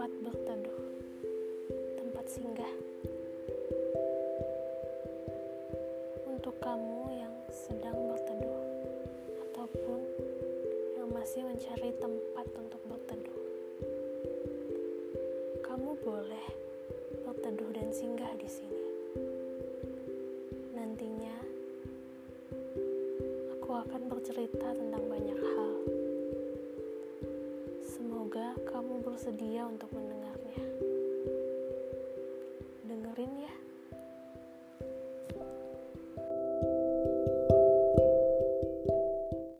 tempat berteduh, tempat singgah. Untuk kamu yang sedang berteduh ataupun yang masih mencari tempat untuk berteduh. Kamu boleh berteduh dan singgah di sini. Nantinya aku akan bercerita tentang banyak bersedia untuk mendengarnya.